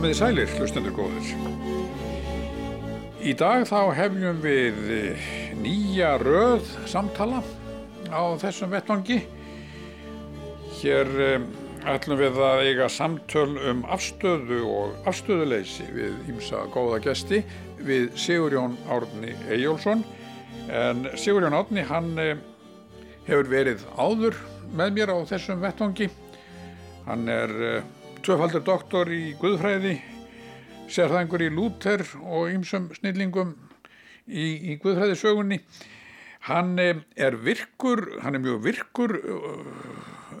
Komiði sælir, hlustendur góður. Í dag þá hefjum við eh, nýja röð samtala á þessum vettvangi. Hér um, ætlum við að eiga samtöl um afstöðu og afstöðuleysi við ímsa góða gesti við Sigurjón Árni Ejjólfsson. En Sigurjón Árni hann um, hefur verið áður með mér á þessum vettvangi. Hann er tvöfaldur doktor í Guðfræði, sérþængur í Lúter og ýmsum snillingum í, í Guðfræðisögunni. Hann eh, er virkur, hann er mjög virkur uh,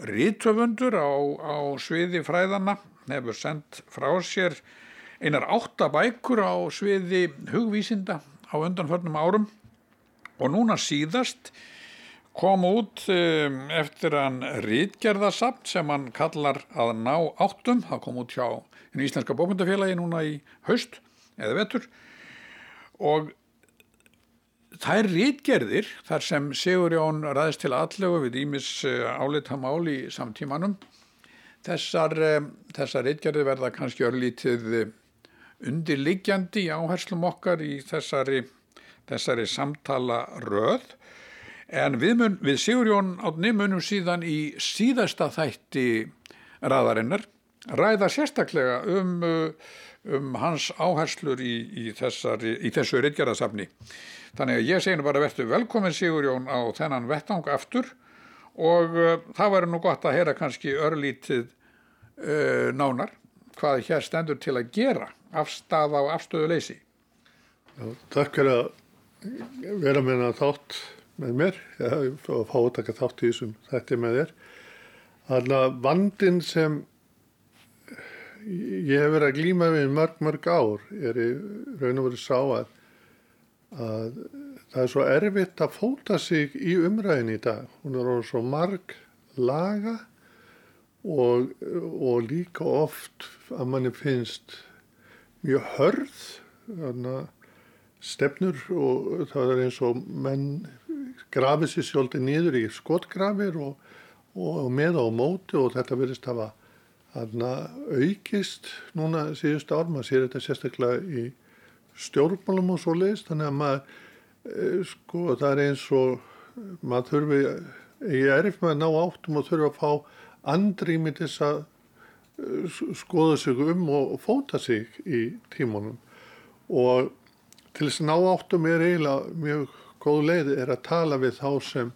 rítöfundur á, á sviði fræðana, hefur sendt frá sér einar átta bækur á sviði hugvísinda á undanförnum árum og núna síðast kom út um, eftir hann rítgerðasamt sem hann kallar að ná áttum, það kom út hjá einu íslenska bókmyndafélagi núna í haust eða vetur. Og þær rítgerðir þar sem Sigur Jón ræðist til allegu við Ímis álita mál í samtímanum þessar, um, þessar rítgerðir verða kannski örlítið undirliggjandi í áherslum okkar í þessari, þessari samtala röð En við, mun, við Sigurjón átni munum síðan í síðasta þætti raðarinnar ræða sérstaklega um, um hans áherslur í, í, þessari, í þessu reytgerðasafni. Þannig að ég seginu bara verður velkomin Sigurjón á þennan vettang aftur og uh, það verður nú gott að heyra kannski örlítið uh, nánar hvað hér stendur til að gera afstafa og afstöðuleysi. Takk fyrir að vera með það þátt með mér og fá að taka þátt í þessum þetta með þér. Að vandin sem ég hef verið að glýma við mörg mörg ár er í raun og verið sá að, að það er svo erfitt að fóta sig í umræðin í dag. Hún er svo marg laga og, og líka oft að manni finnst mjög hörð stefnur og það er eins og menn grafið sér sjálfði nýður í skotgrafir og, og með á móti og þetta verðist hafa aukist núna síðust ár, maður sér þetta sérstaklega í stjórnmálum og svo leiðist, þannig að maður e, sko það er eins og maður þurfi, ég er eftir með að ná áttum og þurfi að fá andrými þess að e, skoða sig um og fóta sig í tímunum og til þess að ná áttum er eiginlega mjög góð leið er að tala við þá sem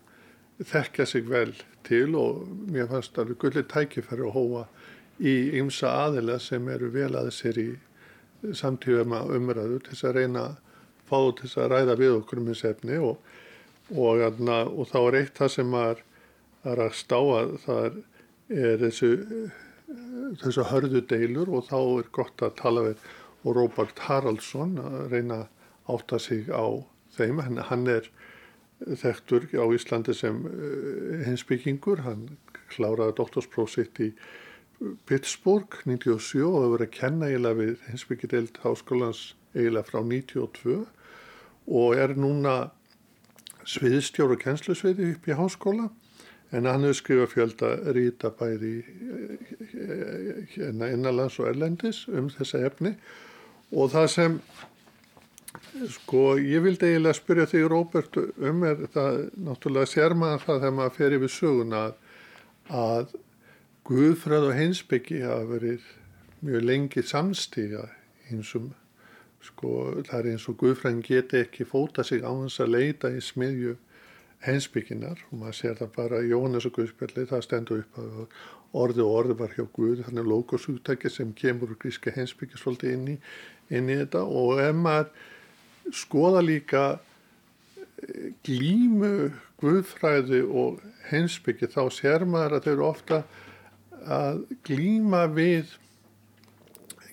þekkja sig vel til og mér fannst alveg gullir tækifæri að hóa í ymsa aðila sem eru vel aðeins sér í samtíðum að umræðu til þess að reyna að fá til þess að ræða við okkur um þessu efni og, og, og þá er eitt það sem er að stáa það er, er þessu, þessu hörðu deilur og þá er gott að tala við og Róbert Haraldsson að reyna að átta sig á þeim. Hann, hann er þekktur á Íslandi sem hinsbyggingur. Hann kláraði doktorsprósitt í Pittsburgh 97 og hefur verið að kenna eiginlega við hinsbyggideild háskólans eiginlega frá 92 og er núna sviðstjóru kennslusviði upp í háskóla en hann hefur skrifað fjölda ríta bæði hérna innanlands og erlendis um þessa efni og það sem Sko, ég vildi eiginlega spyrja þig, Róbert, um er það, náttúrulega sér maður það þegar maður fer yfir söguna að, Guðfræð og Heinsbyggi hafa verið mjög lengi samstíga einsum, sko, það er eins og Guðfræðin geti ekki fóta sig á hans að leita í smiðju Heinsbygginar og maður sér það bara Jóhannes og Guðspjalli, það stendur upp að orði og orði var hjá Guð, þannig logosúttæki sem kemur úr gríska Heinsbyggi svolítið inn í, inn í þetta. Og ef maður skoða líka eh, glímu guðfræði og hensbyggi þá sér maður að þau eru ofta að glíma við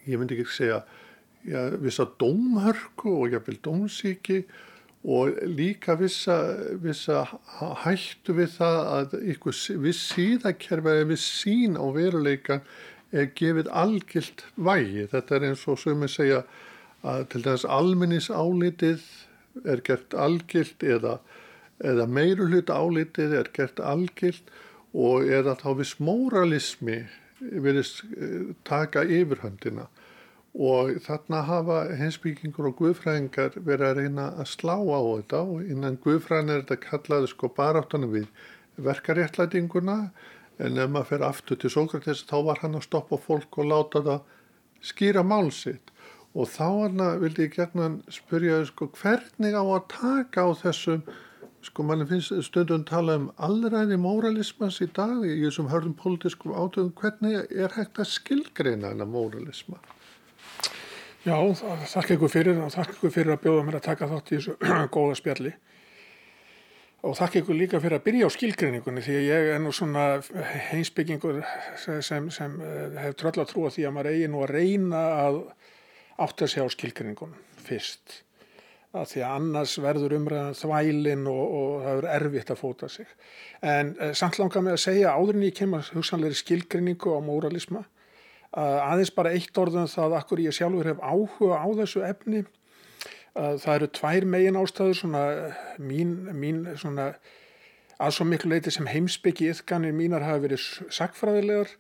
ég myndi ekki segja já, vissa dómhörku og jáfnveil dómsíki og líka vissa, vissa hættu við það að ykkur viss síðakerfi eða viss sín á veruleikan er gefið algilt vægi. Þetta er eins og sem ég segja að til dæmis alminnisálitið er gert algilt eða, eða meiru hluta álitið er gert algilt og eða þá viss moralismi verðist eh, taka yfirhöndina. Og þarna hafa hensbyggingur og guðfræðingar verið að reyna að slá á þetta og innan guðfræðin er þetta kallaði sko baráttanum við verkaréttlætinguna. En ef maður fer aftur til Sókrates þá var hann að stoppa fólk og láta það skýra málsitt og þá vildi ég gerna spyrja sko, hvernig á að taka á þessum sko manni finnst stundum tala um allræði móralismas í dag í þessum hörðum pólitískum átöðum hvernig er hægt að skilgreina hana móralisma? Já, þakka ykkur fyrir og þakka ykkur fyrir að bjóða mér að taka þátt í þessu góða spjalli og þakka ykkur líka fyrir að byrja á skilgreiningunni því að ég er nú svona heimsbyggingur sem, sem eh, hef tröll að trúa því að maður eigi nú að reyna að átt að sjá skilgreiningunum fyrst að því að annars verður umræðan þvælinn og, og það verður erfitt að fóta sig. En eh, samt langar mig að segja áður en ég kemur hugsanleiri skilgrinningu á moralisma að aðeins bara eitt orðum það akkur ég sjálfur hef áhuga á þessu efni. Að það eru tvær megin ástæður svona mín, mín svona að svo miklu leiti sem heimsbyggi yfganir mínar hafa verið sakfræðilegar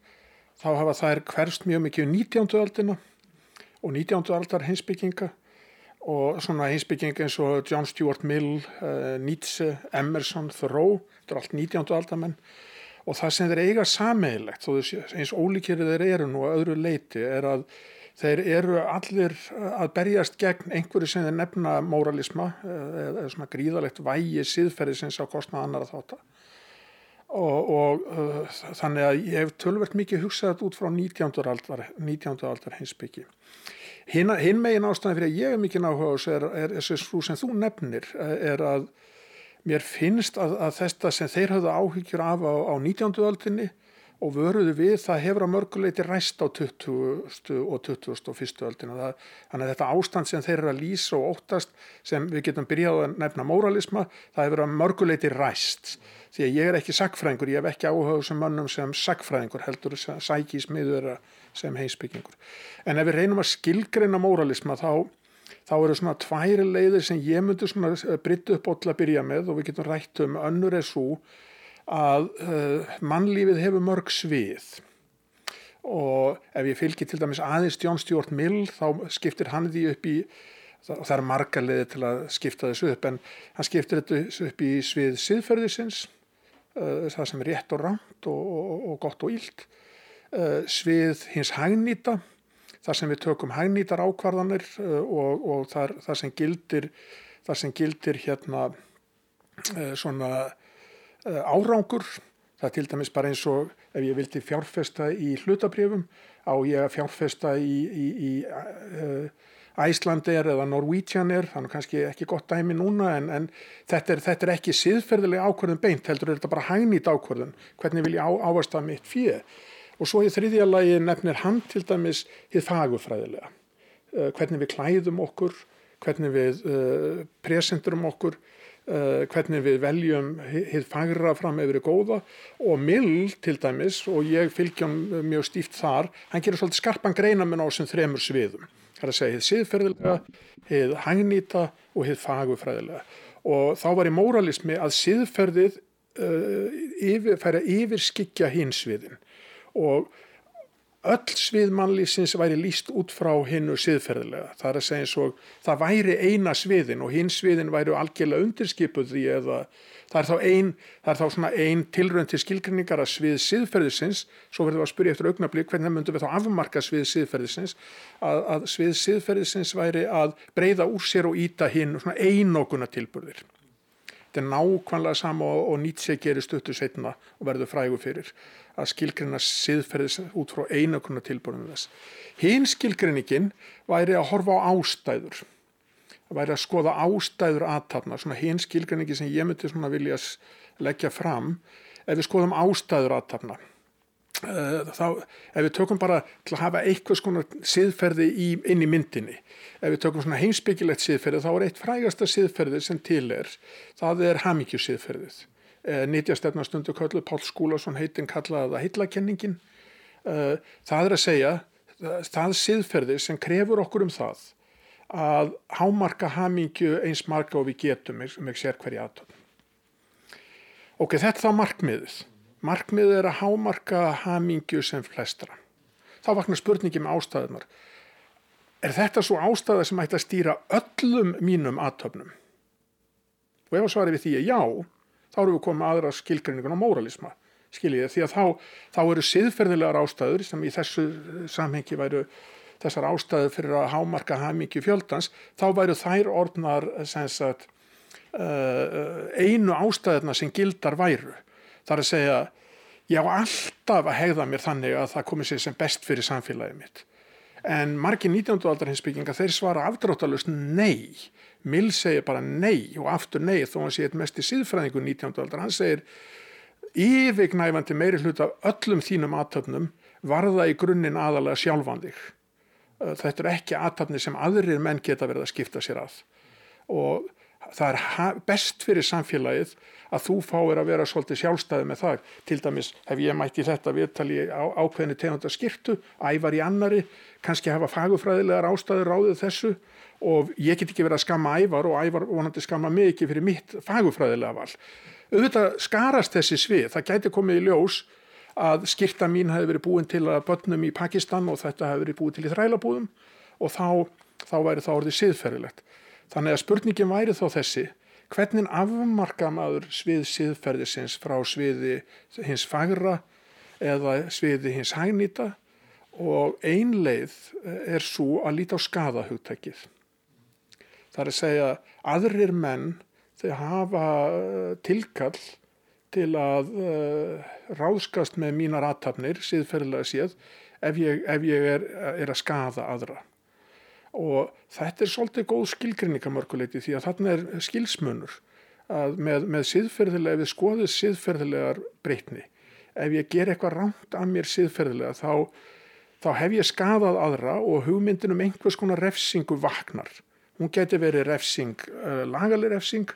þá hafa þær hverst mjög mikið 19. Um aldina og 19. aldar heimsbygginga og svona einsbygging eins og John Stuart Mill, uh, Nietzsche, Emerson, Thoreau, þetta er allt 19. aldamenn og það sem þeir eiga sameigilegt, eins ólíkjörið þeir eru nú að öðru leiti er að þeir eru allir að berjast gegn einhverju sem þeir nefna moralisma eh, eða svona gríðalegt vægi síðferðisins á kostnað annar að þáta og, og uh, þannig að ég hef tölvert mikið hugsað út frá 19. aldar, 19. aldar heimsbyggi Hinn, hinn megin ástæðan fyrir að ég er mikið náhuga er, er svo sem þú nefnir er að mér finnst að, að þetta sem þeir höfðu áhyggjur af á, á 19. öldinni og vöruðu við það hefur að mörguleiti ræst á 20. og 21. öldina. Það, þannig að þetta ástand sem þeir eru að lýsa og óttast sem við getum byrjað að nefna moralisma það hefur að mörguleiti ræst. Því að ég er ekki sagfræðingur, ég hef ekki áhuga sem mönnum sem sagfræðingur heldur sækís miður sem heimsbyggingur. En ef við reynum að skilgreina móralisma þá, þá eru svona tværi leiðir sem ég myndi svona eh, bryttu upp ótrúlega að byrja með og við getum rætt um önnur er svo að uh, mannlífið hefur mörg svið og ef ég fylgir til dæmis aðeins John Stuart Mill þá skiptir hann því upp í og það er marga leiði til að skipta þessu upp en hann skiptir þetta upp í svið siðferðisins það sem er rétt og rámt og, og, og gott og ílt uh, svið hins hagnýta þar sem við tökum hagnýtar ákvarðanir uh, og, og þar, þar sem gildir þar sem gildir hérna svona árangur. Það er til dæmis bara eins og ef ég vildi fjárfesta í hlutabrjöfum á ég að fjárfesta í, í, í Æslandir eða Norwegianir, þannig kannski ekki gott dæmi núna en, en þetta, er, þetta er ekki siðferðilega ákvörðun beint, heldur er þetta bara hægnýtt ákvörðun, hvernig vil ég á, ávast að mitt fyrir og svo í þriðja lagi nefnir hann til dæmis hitt fagufræðilega uh, hvernig við klæðum okkur hvernig við uh, presenturum okkur uh, hvernig við veljum hitt fagra fram yfir í góða. Og Mill til dæmis og ég fylgja hann mjög stíft þar hann gerir svolítið skarpan greinamun á þessum þremur sviðum það er að segja hitt siðferðilega hitt hangnýta og hitt fagufræðilega og þá var í móralismi að siðferðið yfir, færa yfir skikja hins sviðin. Og öll svið mannlýsins væri líst út frá hinnu siðferðilega. Það er að segja eins og það væri eina sviðin og hinn sviðin væri algjörlega undirskipuð því eða það er þá ein, það er þá svona ein tilrönd til skilgrinningar að svið siðferðisins, svo verðum við að spyrja eftir augnablík hvernig myndum við þá afmarka svið siðferðisins, að, að svið siðferðisins væri að breyða úr sér og íta hinn svona einokuna tilburðir. Þetta er nákvæmlega sama og, og Nietzsche gerir stuttu setna og verður frægu fyrir að skilgrina siðferðis út frá einakunna tilbúinum þess. Hinn skilgriningin væri að horfa á ástæður. Það væri að skoða ástæður aðtapna, svona hinn skilgriningin sem ég myndi svona vilja leggja fram ef við skoðum ástæður aðtapna. Eh, þá, ef við tökum bara til að hafa eitthvað svona siðferði í, inn í myndinni ef við tökum svona heimsbyggilegt siðferði þá er eitt frægasta siðferði sem til er það er hamíkju siðferðið Eh, nýtjastefnastundu kallu Pál Skúlason heitin kallaða heillakenningin eh, það er að segja það siðferði sem krefur okkur um það að hámarka hamingju eins marga og við getum með sér hverja aðtönd ok, þetta er þá markmiðið. Markmiðið er að hámarka hamingju sem flestra. Þá vaknar spurningi með ástæðunar er þetta svo ástæða sem ætti að stýra öllum mínum aðtöfnum? Og ef að svari við því er já, þá erum við komið aðra skilgrinningun á móralisma, skiljið, því að þá, þá eru siðferðilegar ástæður sem í þessu samhengi væru þessar ástæður fyrir að hámarka hamingi fjöldans, þá væru þær orðnar sagt, uh, einu ástæðuna sem gildar væru. Það er að segja, ég á alltaf að hegða mér þannig að það komi sér sem best fyrir samfélagið mitt. En margir 19. aldar hinsbygginga þeir svara afdráttalust nei. Mill segir bara nei og aftur nei þó hann sé eitt mest í síðfræðingu 19. aldar. Hann segir yfirgnæfandi meiri hlut af öllum þínum aðtöfnum varða í grunninn aðalega sjálfandig. Þetta er ekki aðtöfni sem aðrir menn geta verið að skipta sér að. Og það er best fyrir samfélagið að þú fáir að vera svolítið sjálfstæði með það. Til dæmis hef ég mætti þetta viðtali á ákveðinu tegunda skirtu, ævar í annari, kannski hafa fagufræðilegar ástæður ráðið þessu og ég get ekki verið að skamma ævar og ævar vonandi skamma mig ekki fyrir mitt fagufræðilega val. Auðvitað skarast þessi svið, það gæti komið í ljós að skirta mín hefði verið búin til að börnum í Pakistan og þetta hefði verið búin til í þrælabúðum og þá, þá væri það orðið siðferðilegt. Þannig að spurningin væri þá þessi, hvernig afmarka maður svið siðferðisins frá sviði hins fagra eða sviði hins hægnýta og einleið er svo að líta á skadahugtækið. Það er að segja aðrir menn þeir hafa tilkall til að uh, ráðskast með mínar aðtapnir, síðferðilega séð, ef ég, ef ég er, er að skada aðra og þetta er svolítið góð skilgrinningamörkuleiti því að þarna er skilsmunur með, með síðferðilega, ef við skoðum síðferðilegar breytni, ef ég ger eitthvað rámt að mér síðferðilega þá, þá hef ég skadað aðra og hugmyndin um einhvers konar refsingu vaknar. Hún geti verið refsing, uh, lagaleg refsing,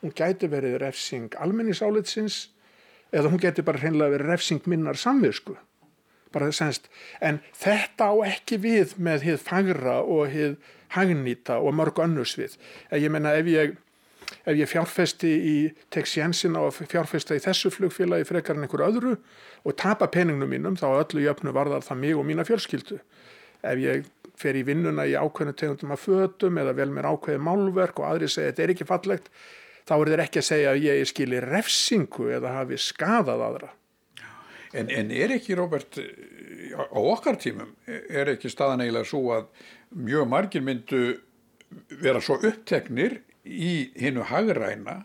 hún geti verið refsing almenningsálitsins eða hún geti bara hreinlega verið refsing minnar semst, en þetta á ekki við með hið fagra og hið hagnýta og mörg önnurs við. Ég menna ef ég, ef ég fjárfesti í Tex Jensin á að fjárfesta í þessu flugfélagi frekar en einhver öðru og tapa peningnum mínum þá öllu jöfnu varðar það mig og mína fjölskyldu. Ef ég fer í vinnuna í ákveðinu tegundum af fötum eða vel mér ákveði málverk og aðri segja þetta er ekki fallegt, þá er þeir ekki að segja að ég skili refsingu eða hafi skadað aðra. En, en er ekki, Róbert, á okkar tímum, er ekki staðan eiginlega svo að mjög margir myndu vera svo uppteknir í hinnu hagræna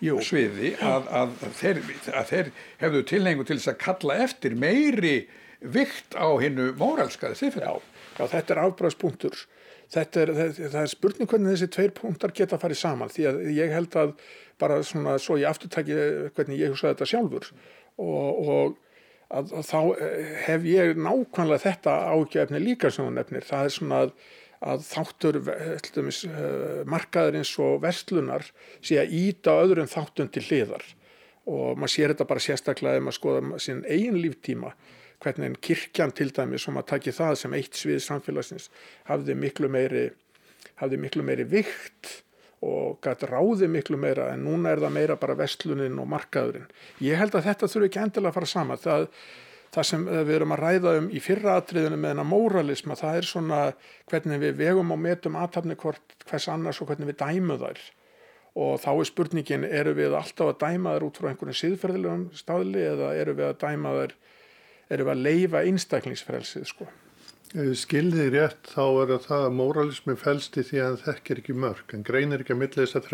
Jú. sviði að, að, þeir, að þeir hefðu tilhengu til þess að kalla eftir meiri vikt á hinnu móralskaði siðferð. Já, já, þetta er afbræðspunktur. Þetta er, það, er spurning hvernig þessi tveir punktar geta að fara í saman því að ég held að bara svona svo ég afturtæki hvernig ég hugsaði þetta sjálfur og, og að, að þá eh, hef ég nákvæmlega þetta ágefni líka sem hún nefnir. Það er svona að, að þáttur uh, markaðurins og vestlunar sé að íta öðrum þáttun til hliðar og maður sér þetta bara sérstaklega ef maður skoða sín eigin líftíma hvernig kirkjan til dæmi sem að taki það sem eitt svið samfélagsins hafði miklu meiri hafði miklu meiri vikt og gæti ráði miklu meira en núna er það meira bara vestlunin og markaðurinn. Ég held að þetta þurfi ekki endilega að fara saman. Það, það sem við erum að ræða um í fyrra atriðinu með þennan móralisma, það er svona hvernig við vegum og metum aðtapni hvers annars og hvernig við dæmu þær. Og þá er spurningin, eru við alltaf að dæma þær út frá einhvern síðferðilegum staðli eða eru við að dæma þær, eru við að leifa einstaklingsfrelsið sko? skilðið rétt þá er það að móralismi fælst í því að þekkir ekki mörg en greinir ekki að millið þess að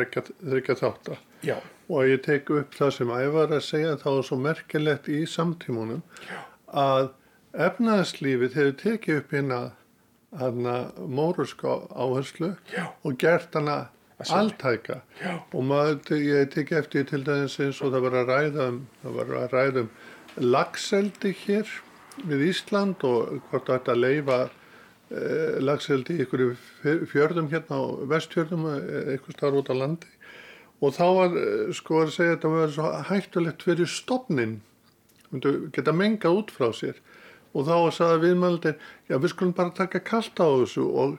þryggja þátt Já. og ég tek upp það sem ævar að segja þá er svo merkilegt í samtímunum Já. að efnaðslífið hefur tekið upp hérna hana móralska áherslu Já. og gert hana alltæka og maður, ég tek eftir til dæmis eins og það var að ræða um, það var að ræða um lagseldi hér við Ísland og hvort þetta leifa eh, lagseldi í ykkur fjörðum hérna á vestfjörðum eh, eitthvað starf út á landi. Og þá var eh, sko að segja þetta var svo hættulegt fyrir stopnin geta mengað út frá sér. Og þá saði viðmaldin já við skulum bara taka kallt á þessu og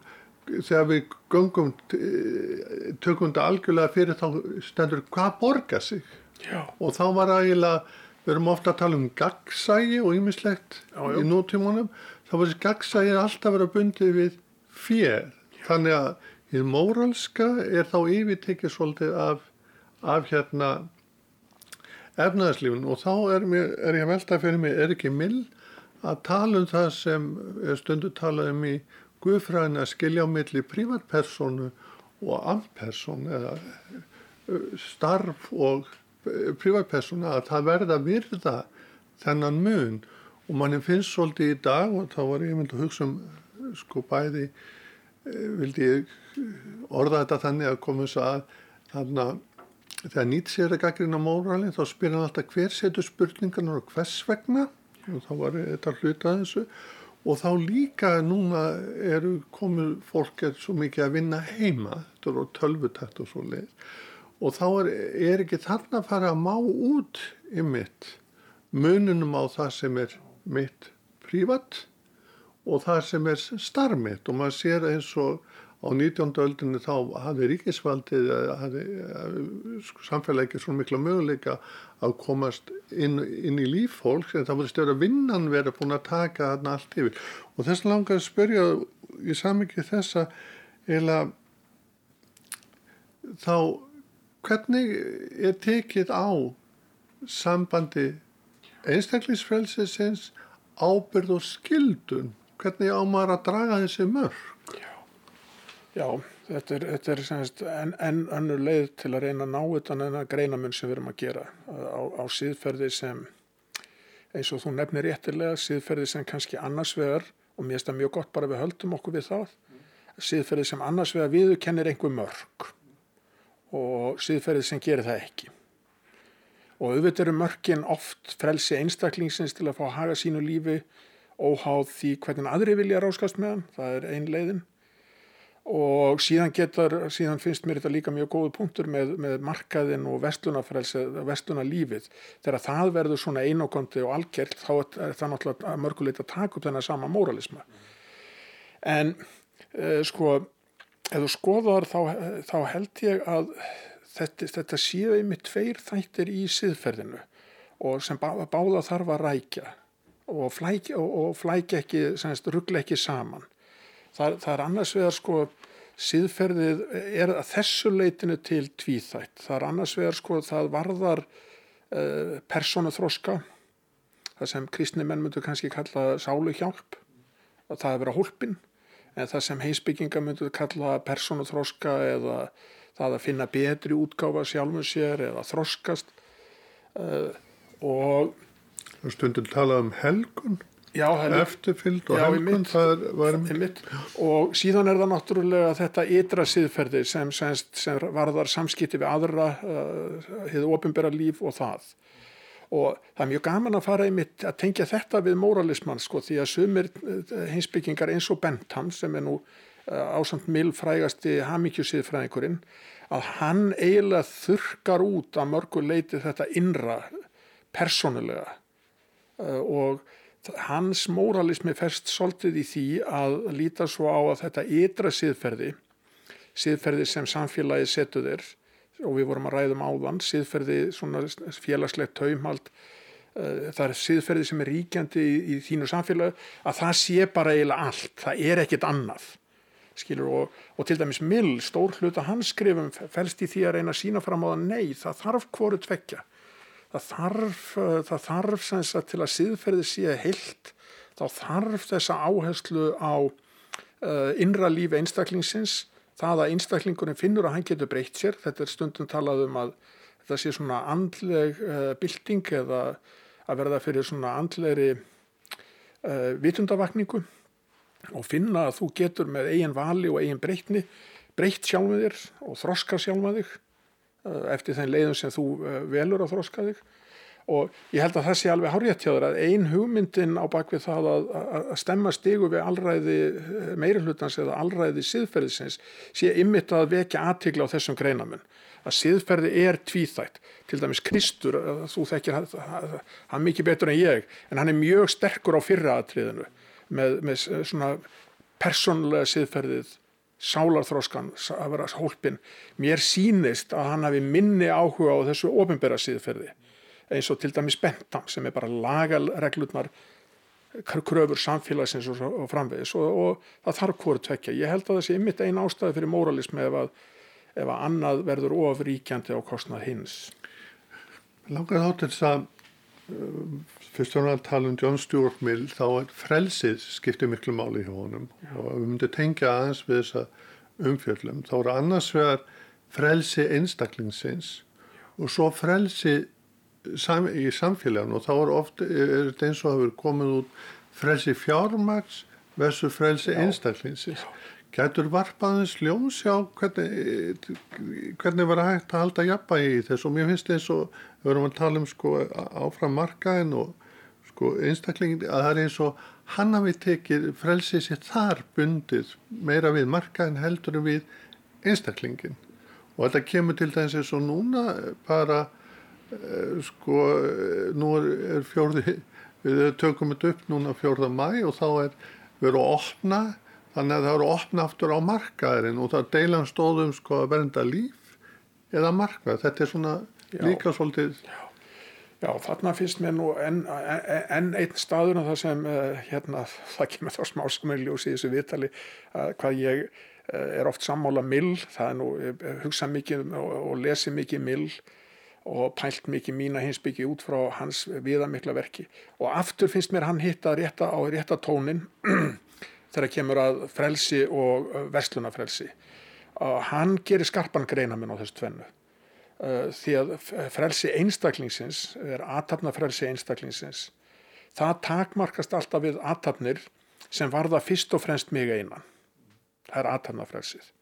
þegar við göngum eh, tökum þetta algjörlega fyrir þá stendur hvað borga sig? Já. og þá var ægilega við erum ofta að tala um gagsægi og ýmislegt í nútímanum. Þá var þessi gagsægi alltaf verið að bundið við fér. Þannig að hinn móralska er þá yfirtekið svolítið af, af hérna efnaðarslífun og þá er, mér, er ég að velta fyrir mig, er ekki mill að tala um það sem stundu talað um í Guðfræðin að skilja á milli prívatpersonu og ampersonu eða starf og prívatpersonu að það verða virða þennan mun. Og manni finnst svolítið í dag og þá var ég myndi að hugsa um sko bæði vildi ég orða þetta þannig að koma þess að þannig að þegar nýtt sér að gaggrina móralin þá spyr hann alltaf hver setur spurningarnar og hvers vegna? Og þá var þetta hlutað þessu. Og þá líka núna eru komið fólk er svo mikið að vinna heima þetta eru tölvutætt og svo leið og þá er, er ekki þarna að fara að má út í mitt mununum á það sem er mitt prívat og það sem er starmitt og maður sér eins og á 19. öldinu þá hafði ríkisvaldið hafði sko, samfélagi ekki svona mikla möguleika að komast inn, inn í líf fólks en það voru stjórn að vinnan verið búin að taka þarna allt yfir og þess langar að spyrja í samvikið þessa eða þá hvernig er tekið á sambandi einstaklingsfrelsisins ábyrð og skildun hvernig á maður að draga þessi mörg Já, þetta er, þetta er semst, en, en önnur leið til að reyna að ná utan en að greina mun sem við erum að gera. Á, á síðferði sem, eins og þú nefnir réttilega, síðferði sem kannski annars vegar, og mér finnst það mjög gott bara við höldum okkur við það, síðferði sem annars vegar viðu kennir einhver mörg og síðferði sem gerir það ekki. Og auðvitað eru mörgin oft frelsi einstaklingsins til að fá að haga sínu lífi óháð því hvernig aðri vilja ráskast með hann, það er ein leiðin. Og síðan getur, síðan finnst mér þetta líka mjög góðu punktur með, með markaðin og vestlunafrelsi, vestlunalífið þegar það verður svona einokondi og algjörl þá er það náttúrulega mörgulegt að taka upp þennan sama moralisma en uh, sko ef þú skoðar þá, þá held ég að þetta, þetta séu yfir tveir þættir í siðferðinu og sem bá, báða þarf að rækja og flækja, og, og flækja ekki, ruggla ekki saman. Það, það er annars vegar sko síðferðið er að þessu leitinu til tvíþætt. Það er annars vegar sko það varðar uh, persónuþróska, það sem kristni menn myndu kannski kalla sálu hjálp, það er vera hólpin, en það sem heimsbygginga myndu kalla persónuþróska eða það að finna betri útgáfa sjálfum sér eða þróskast uh, og Stundum talað um helgun Já, eftirfylgd og helgun það var mitt og síðan er það náttúrulega þetta ytra siðferði sem, sem, sem varðar samskipti við aðra hefur uh, ofinbæra líf og það og það er mjög gaman að fara í mitt að tengja þetta við moralismann sko því að sumir uh, heimsbyggingar eins og Bentham sem er nú uh, ásamt milfrægasti hamíkjusiðfræðingurinn að hann eiginlega þurkar út að mörgu leiti þetta innra persónulega. Uh, og hans moralismi fest svolítið í því að líta svo á að þetta ytra siðferði, siðferði sem samfélagi setuðir og við vorum að ræðum áðan, siðferði svona félagslegt taumhald, uh, það er siðferði sem er ríkjandi í, í þínu samfélagi, að það sé bara eiginlega allt, það er ekkit annað. Skilur, og, og til dæmis Mill, stór hluta hans skrifum fælst í því að reyna að sína fram á það nei, það þarf hvoru tvekja það þarf, eh, það þarf að til að síðferði sé heilt þá þarf þessa áherslu á uh, innra lífi einstaklingsins það að einstaklingurinn finnur að hann getur breytt sér þetta er stundum talað um að þetta sé svona andleg uh, bilding eða að verða fyrir svona andlegri uh, vitundavakningu og finna að þú getur með eigin vali og eigin breytni breytt sjálf með þér og þroska sjálf með þig Eh, eftir þeim leiðum sem þú eh, velur að þróska þig og ég held að það sé alveg háréttjáður að ein hugmyndin á bakvið það að, að stemma stigu við allræði eh, meirihlutans eða allræði siðferðisins sé ymmit að vekja aðtigla á þessum greinamun að siðferði er tvíþætt. Til dæmis Kristur, þú þekkir hann mikið betur en ég en hann er mjög sterkur á fyrra aðtriðinu með, með svona persónulega siðferðið sálarþróskan að vera hólpin mér sínist að hann hafi minni áhuga á þessu ofinbæra síðferði eins og til dæmis Bentham sem er bara lagalreglutnar kröfur samfélagsins og, framvegis og, og það þarf hvort tvekja. Ég held að það sé ymmit einn ástæði fyrir moralismi ef að, ef að annað verður ofríkjandi á kostnað hins. Langar þá til þess að um, fyrst og náttúrulega tala um John Stuart Mill þá er frelsið skiptið miklu máli hjá honum Já. og við myndum tengja aðeins við þessa umfjöldum. Þá eru annars vegar frelsi einstaklingsins Já. og svo frelsi sam, í samfélaginu og þá er ofta er eins og að vera komið út frelsi fjármags versus frelsi einstaklingsins. Gætur varpaðins ljónsjá hvernig, hvernig var hægt að halda jafnbægi í þess og mér finnst eins og við vorum að tala um sko áfram markaðin og sko einstaklingin að það er eins og hann hafi tekið frelsið sér þar bundið meira við markaðin heldur en við einstaklingin og þetta kemur til þess eins og núna bara Eh, sko nú er fjórði við tökum þetta upp núna fjórða mæ og þá er verið að opna þannig að það eru að opna aftur á markaðurinn og það deilan stóðum sko að vernda líf eða markað. Þetta er svona já, líka svolítið já, já þarna finnst mér nú enn en einn staður og það sem uh, hérna það kemur þá smáskumilljós í þessu vitali uh, hvað ég er oft sammála mill. Það er nú hugsa mikið og, og lesi mikið mill og pælt mikið mína hinsbyggi út frá hans viðamikla verki. Og aftur finnst mér hann hitta rétta á rétta tónin þegar kemur að frelsi og verslunafrelsi og hann gerir skarpan greinaminn á þessu tvennu. Því að frelsi einstaklingsins er aðtapna frelsi einstaklingsins. Það takmarkast alltaf við aðtapnir sem varða fyrst og fremst mig einan. Það er aðtapna frelsið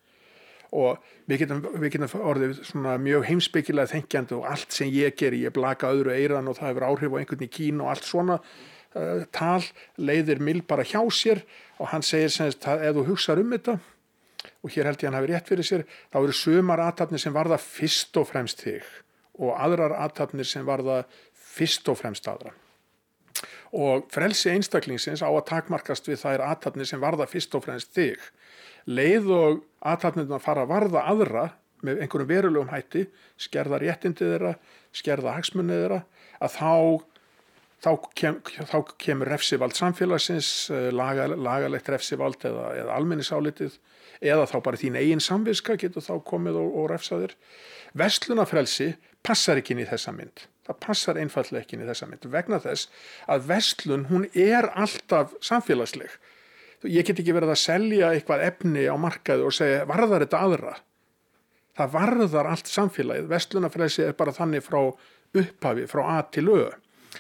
og við getum, við getum orðið mjög heimsbyggilega þengjandi og allt sem ég ger, ég blaka öðru eiran og það hefur áhrif á einhvern í kín og allt svona uh, tal leiðir mill bara hjá sér og hann segir semst að ef þú hugsaður um þetta og hér held ég hann hafi rétt fyrir sér þá eru sumar aðtapnir sem varða fyrst og fremst þig og aðrar aðtapnir sem varða fyrst og fremst aðra. Og frelsi einstaklingsins á að takmarkast við þær aðtapnir sem varða fyrst og fremst þig leið og aðtalnirna fara að varða aðra með einhverjum verulegum hætti, skerða réttindi þeirra, skerða hagsmunni þeirra, að þá, þá, kem, þá kemur refsivald samfélagsins, eh, laga, lagalegt refsivald eða, eða almennisálitið, eða þá bara þín eigin samviska getur þá komið og, og refsaðir. Vestlunafrelsi passar ekki inn í þessa mynd. Það passar einfallega ekki inn í þessa mynd vegna þess að vestlun hún er alltaf samfélagsleg ég get ekki verið að selja eitthvað efni á markaðu og segja varðar þetta aðra? Það varðar allt samfélagið. Vestlunafræsi er bara þannig frá upphafi, frá A til Ö.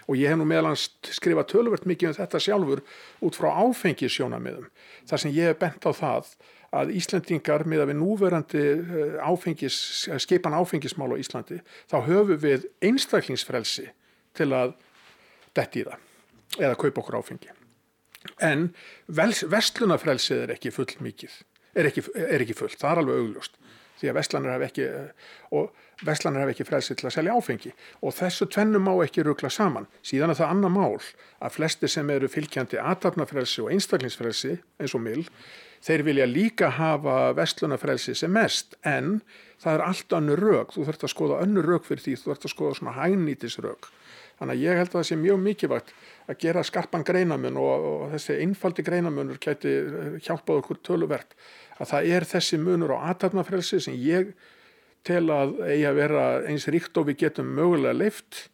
Og ég hef nú meðalans skrifað tölvört mikið um þetta sjálfur út frá áfengisjónamiðum þar sem ég hef bent á það að Íslandingar með að við núverandi eh, áfengis, skipan áfengismál á Íslandi þá höfum við einstaklingsfrelsi til að detti í það eða kaupa okkur áfengi en vestlunafrelsið er ekki full mikið, er ekki, er ekki full, það er alveg augljóst. Því að vestlanir hef ekki og vestlanir hef ekki frelsið til að selja áfengi. Og þessu tvennu má ekki ruggla saman. Síðan er það annar mál að flesti sem eru fylgjandi aðtapnafrelsi og einstaklingsfrelsi eins og mill þeir vilja líka hafa vestlunafrelsi sem mest. En það er allt önnur rauk, þú þurft að skoða önnur rauk fyrir því, þú þurft að skoða svona hægnítisrauk þannig að ég held að það sé mjög mikilvægt að gera skarpan greinamun og, og þessi einfaldi greinamunur gæti eh, hjálpað okkur töluvert að það er þessi munur á aðtapnafrelsi sem ég tel að eigi að vera eins ríkt og við getum mögulega leift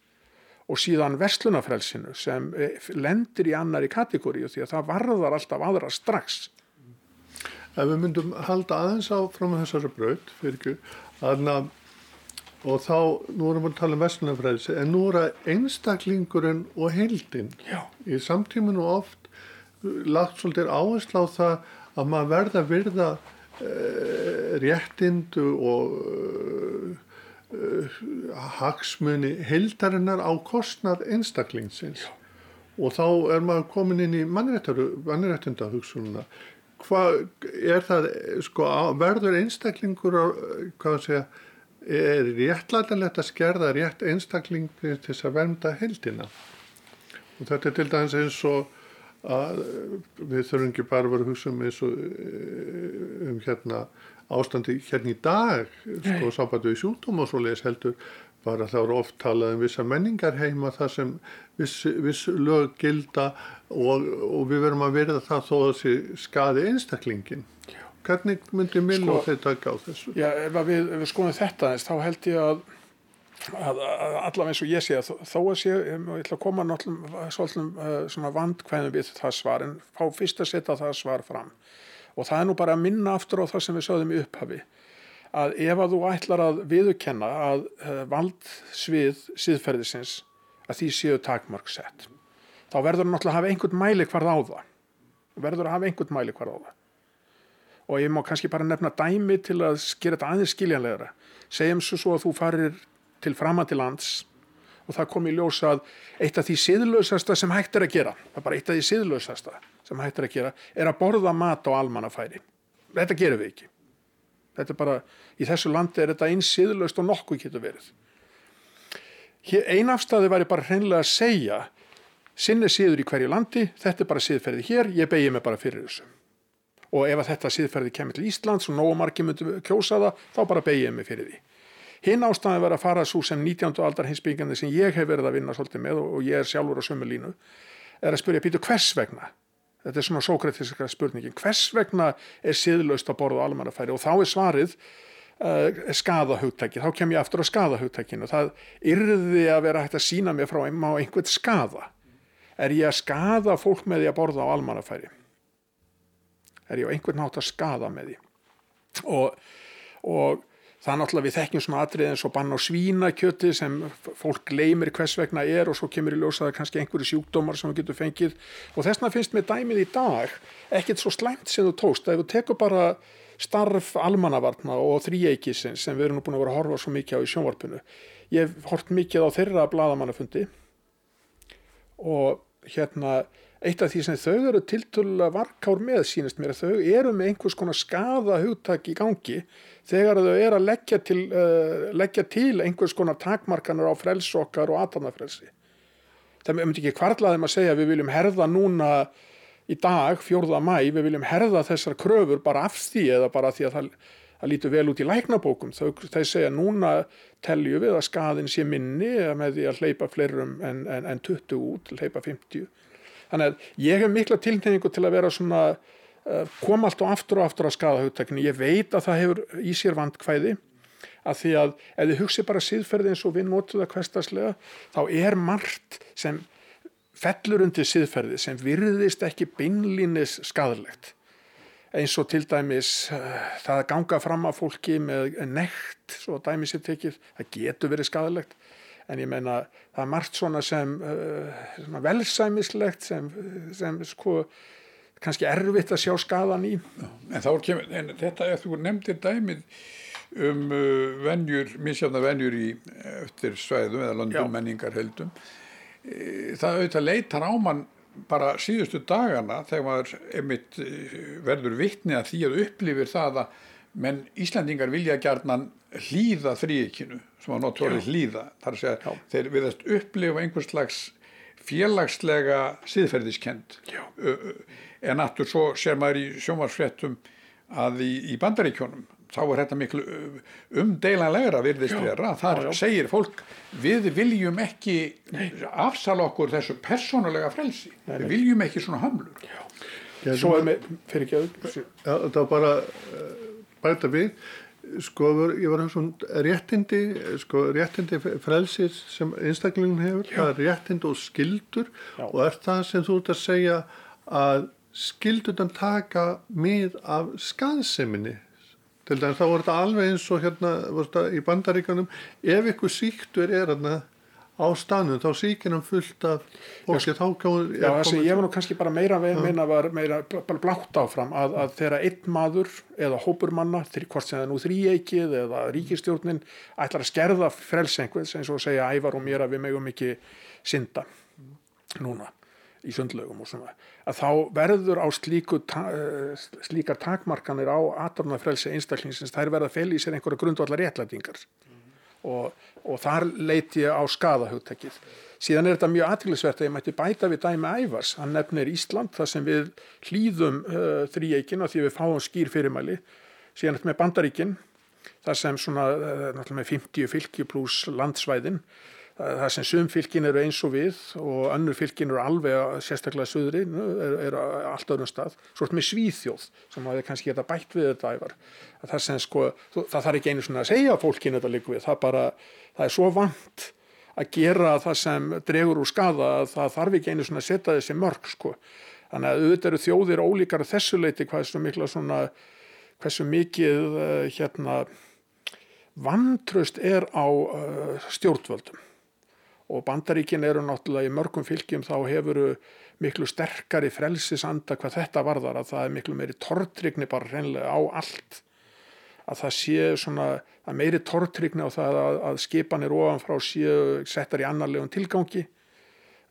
og síðan verslunafrelsinu sem eh, lendir í annari kategóri því að það varðar alltaf aðra strax. Ef við myndum halda aðeins á frá þessari braut fyrir ekki að og þá, nú erum við að tala um vestlunafræðis en nú er það einstaklingurinn og heildinn í samtíminu oft lagt svolítið áherslu á það að maður verða að virða uh, réttindu og uh, hagsmunni heildarinnar á kostnað einstaklingsins. Já. og þá er maður komin inn í mannréttindahugsununa hvað er það sko, verður einstaklingur hvað að segja er réttlætanlegt að skerða rétt einstakling til að vernda heldina og þetta er til dæmis eins og að við þurfum ekki bara að vera hugsa um eins og um hérna ástandi hérna í dag sko sábætu í sjúkdóm og svo leiðis heldur bara það voru oft talað um vissa menningar heima þar sem viss, viss lög gilda og, og við verum að verða það þó að þessi skadi einstaklingin. Hvernig myndi Mill og Sko- þeir taka á þessu? Já, ef við, við skoðum þetta eins, þá held ég að, að, að allavega eins og ég sé að þó- að sé, ég ætla að koma náttúrulega uh, svona vandkvæðum við það svar en fá fyrst að setja það svar fram. Og það er nú bara að minna aftur á það sem við sögðum í upphafi að ef að þú ætlar að viðurkenna að uh, valdsvið síðferðisins að því séu takmark sett þá verður náttúrulega að hafa einhvern mæli hvarð á það verður að hafa einhvern mæli hvarð á það og ég má kannski bara nefna dæmi til að gera þetta aðeins skiljanlegra. Segjum svo svo að þú farir til framar til lands og það kom í ljós að eitt af því siðlausasta sem hægt er að gera það er bara eitt af því siðlausasta sem hægt er að gera er að borða mat á almannafæri. Þetta gerum við ekki. Þetta er bara, í þessu landi er þetta eins siðlaust og nokkuð getur verið. Hér, ein afstæði væri bara hreinlega að segja sinni síður í hverju landi, þetta er bara síðferði hér, ég begi mig bara fyrir þessu og ef þetta síðferði kemur til Íslands og nógu margir myndu kjósa það, þá bara begi ég mig fyrir því. Hinn ástæði var að fara svo sem 19. aldar hinsbyggandi sem ég hef verið að vinna svolítið með og, ég er sjálfur á sömu línu, er að spyrja Pítur hvers vegna? Þetta er svona sókratiska spurningin. Hvers vegna er síðlaust að borða almannafæri? Og þá er svarið uh, skadahugtæki. Þá kem ég aftur á skadahugtækinu. Það yrði að vera hægt að sína mér frá einma á einhvern skada. Er ég að skada fólk með því að borða á almannafæri? Er ég á einhvern nátt að skada með því. Og, og það er náttúrulega við þekkjum svona atrið eins og bann á svínakjöti sem fólk gleymir hvers vegna er og svo kemur í ljósaða kannski einhverju sjúkdómar sem þú getur fengið. Og þessna finnst mér dæmið í dag ekkert svo slæmt sem þú tókst. Ef þú tekur bara starf almannavarna og þríeikisins sem við erum búin að vera að horfa svo mikið á í sjónvarpinu. Ég hort mikið á þeirra bladamannafundi og hérna eitt af því sem þau eru tiltölulega varkár með sínist mér að þau eru með einhvers konar skada hugtak í gangi þegar þau eru að leggja til, uh, leggja til einhvers konar takmarkanar á frelsokkar og atarnafrelsi. Það myndi ekki kvarlaðum að segja að við viljum herða núna í dag, 4. mæ, við viljum herða þessar kröfur bara af því eða bara því að það, það lítur vel út í læknabókum. Þau segja núna telju við að skadin sé minni með því að hleypa fleirum en, en, en 20 út, hleypa 50 Þannig að ég hef mikla tilnefningu til að vera svona, uh, koma allt og aftur og aftur að skada hugtakinu. Ég veit að það hefur í sér vandkvæði að því að ef þið hugsi bara síðferði eins og við notum það hverstaslega, þá er margt sem fellur undir síðferði sem virðist ekki beinlínis skadalegt. Eins og til dæmis uh, það að ganga fram af fólki með nekt, svo að dæmis er tekið, það getur verið skadalegt en ég meina það er margt svona sem uh, velsæmislegt sem, sem sko kannski erfitt að sjá skadan í En kemur, en þetta er þú nefndir dæmið um uh, venjur, misjafna venjur í eftir svæðum eða landum menningar heldum. Það auðvitað leitar á mann bara síðustu dagana þegar maður einmitt eh, verður vitni að því að upplifir það að menn Íslandingar vilja gjarnan hlýða þríekinu sem að notóri hlýða. Þar að segja Já. þeir viðast upplifa einhvers slags félagslega síðferðiskend en aftur svo sér maður í sjónvarsfréttum að í, í bandaríkjónum þá er þetta miklu umdeilanlegra virðist Já. vera, þar Já, já. segir fólk við viljum ekki afsala okkur þessu persónulega frelsi, við viljum ekki svona hömlur Ég svo er með, fyrir ekki að Já, það var bara uh, bæta við. Sko, ég var að hugsa um réttindi sko, réttindi frelsir sem einstaklingin hefur, Já. það er réttindi og skildur Já. og er það sem þú ert að segja að skildurnar taka mið af skaðseminni til dæmis þá voru þetta alveg eins og hérna þetta í bandaríkanum ef ykkur síktur er hérna á stanum þá hann fullt af fólki. Þá kom, Já, það sem ég var nú kannski bara meira að meina var meira bara blátt áfram að, að þegar einn maður eða hópur manna, hvort sem það er nú þríeikið eða ríkistjórnin ætlar að skerða frelsengvins eins og segja ævar og mér að við megum ekki synda núna í sundlaugum og svona að þá verður á slíku ta eh, slíkar takmarkanir á aðdornafrelsi einstaklingsins þær verða að feli í sér einhverja grundvallar réttlætingar og, og þar leiti ég á skadahugtekið. Síðan er þetta mjög aðtilsvert að ég mætti bæta við dæmi ævars. Hann nefnir Ísland þar sem við hlýðum uh, þríeikina því við fáum skýr fyrirmæli. Síðan með bandaríkin það sem svona, eh, náttúrulega með 50 fylki pluss landsvæðin, það sem sum fylkin eru eins og við og önnur fylkin eru alveg sérstaklega söðri, eru er allt öðrum stað, svo með svíþjóð sem hafi kannski geta bætt við þetta ævar. Það, sko, það þarf ekki einu svona að segja fólkinu þetta líka við, það, bara, það er svo vant að gera það sem dregur úr skada að það þarf ekki einu svona að setja þessi mörg sko. Þannig að auðvitað eru þjóðir ólíkar þessu leiti hvað þessu mikla svona, hversu mikið uh, hérna vantraust er á uh, stjórnvöldum og bandaríkin eru náttúrulega í mörgum fylgjum þá hefuru miklu sterkari frelsisanda hvað þetta varðar að það er miklu meiri tortrygni bara reynlega á allt. Að það sé svona að meiri tortrygni á það að, að skipanir ofanfrá séu settar í annarlegum tilgangi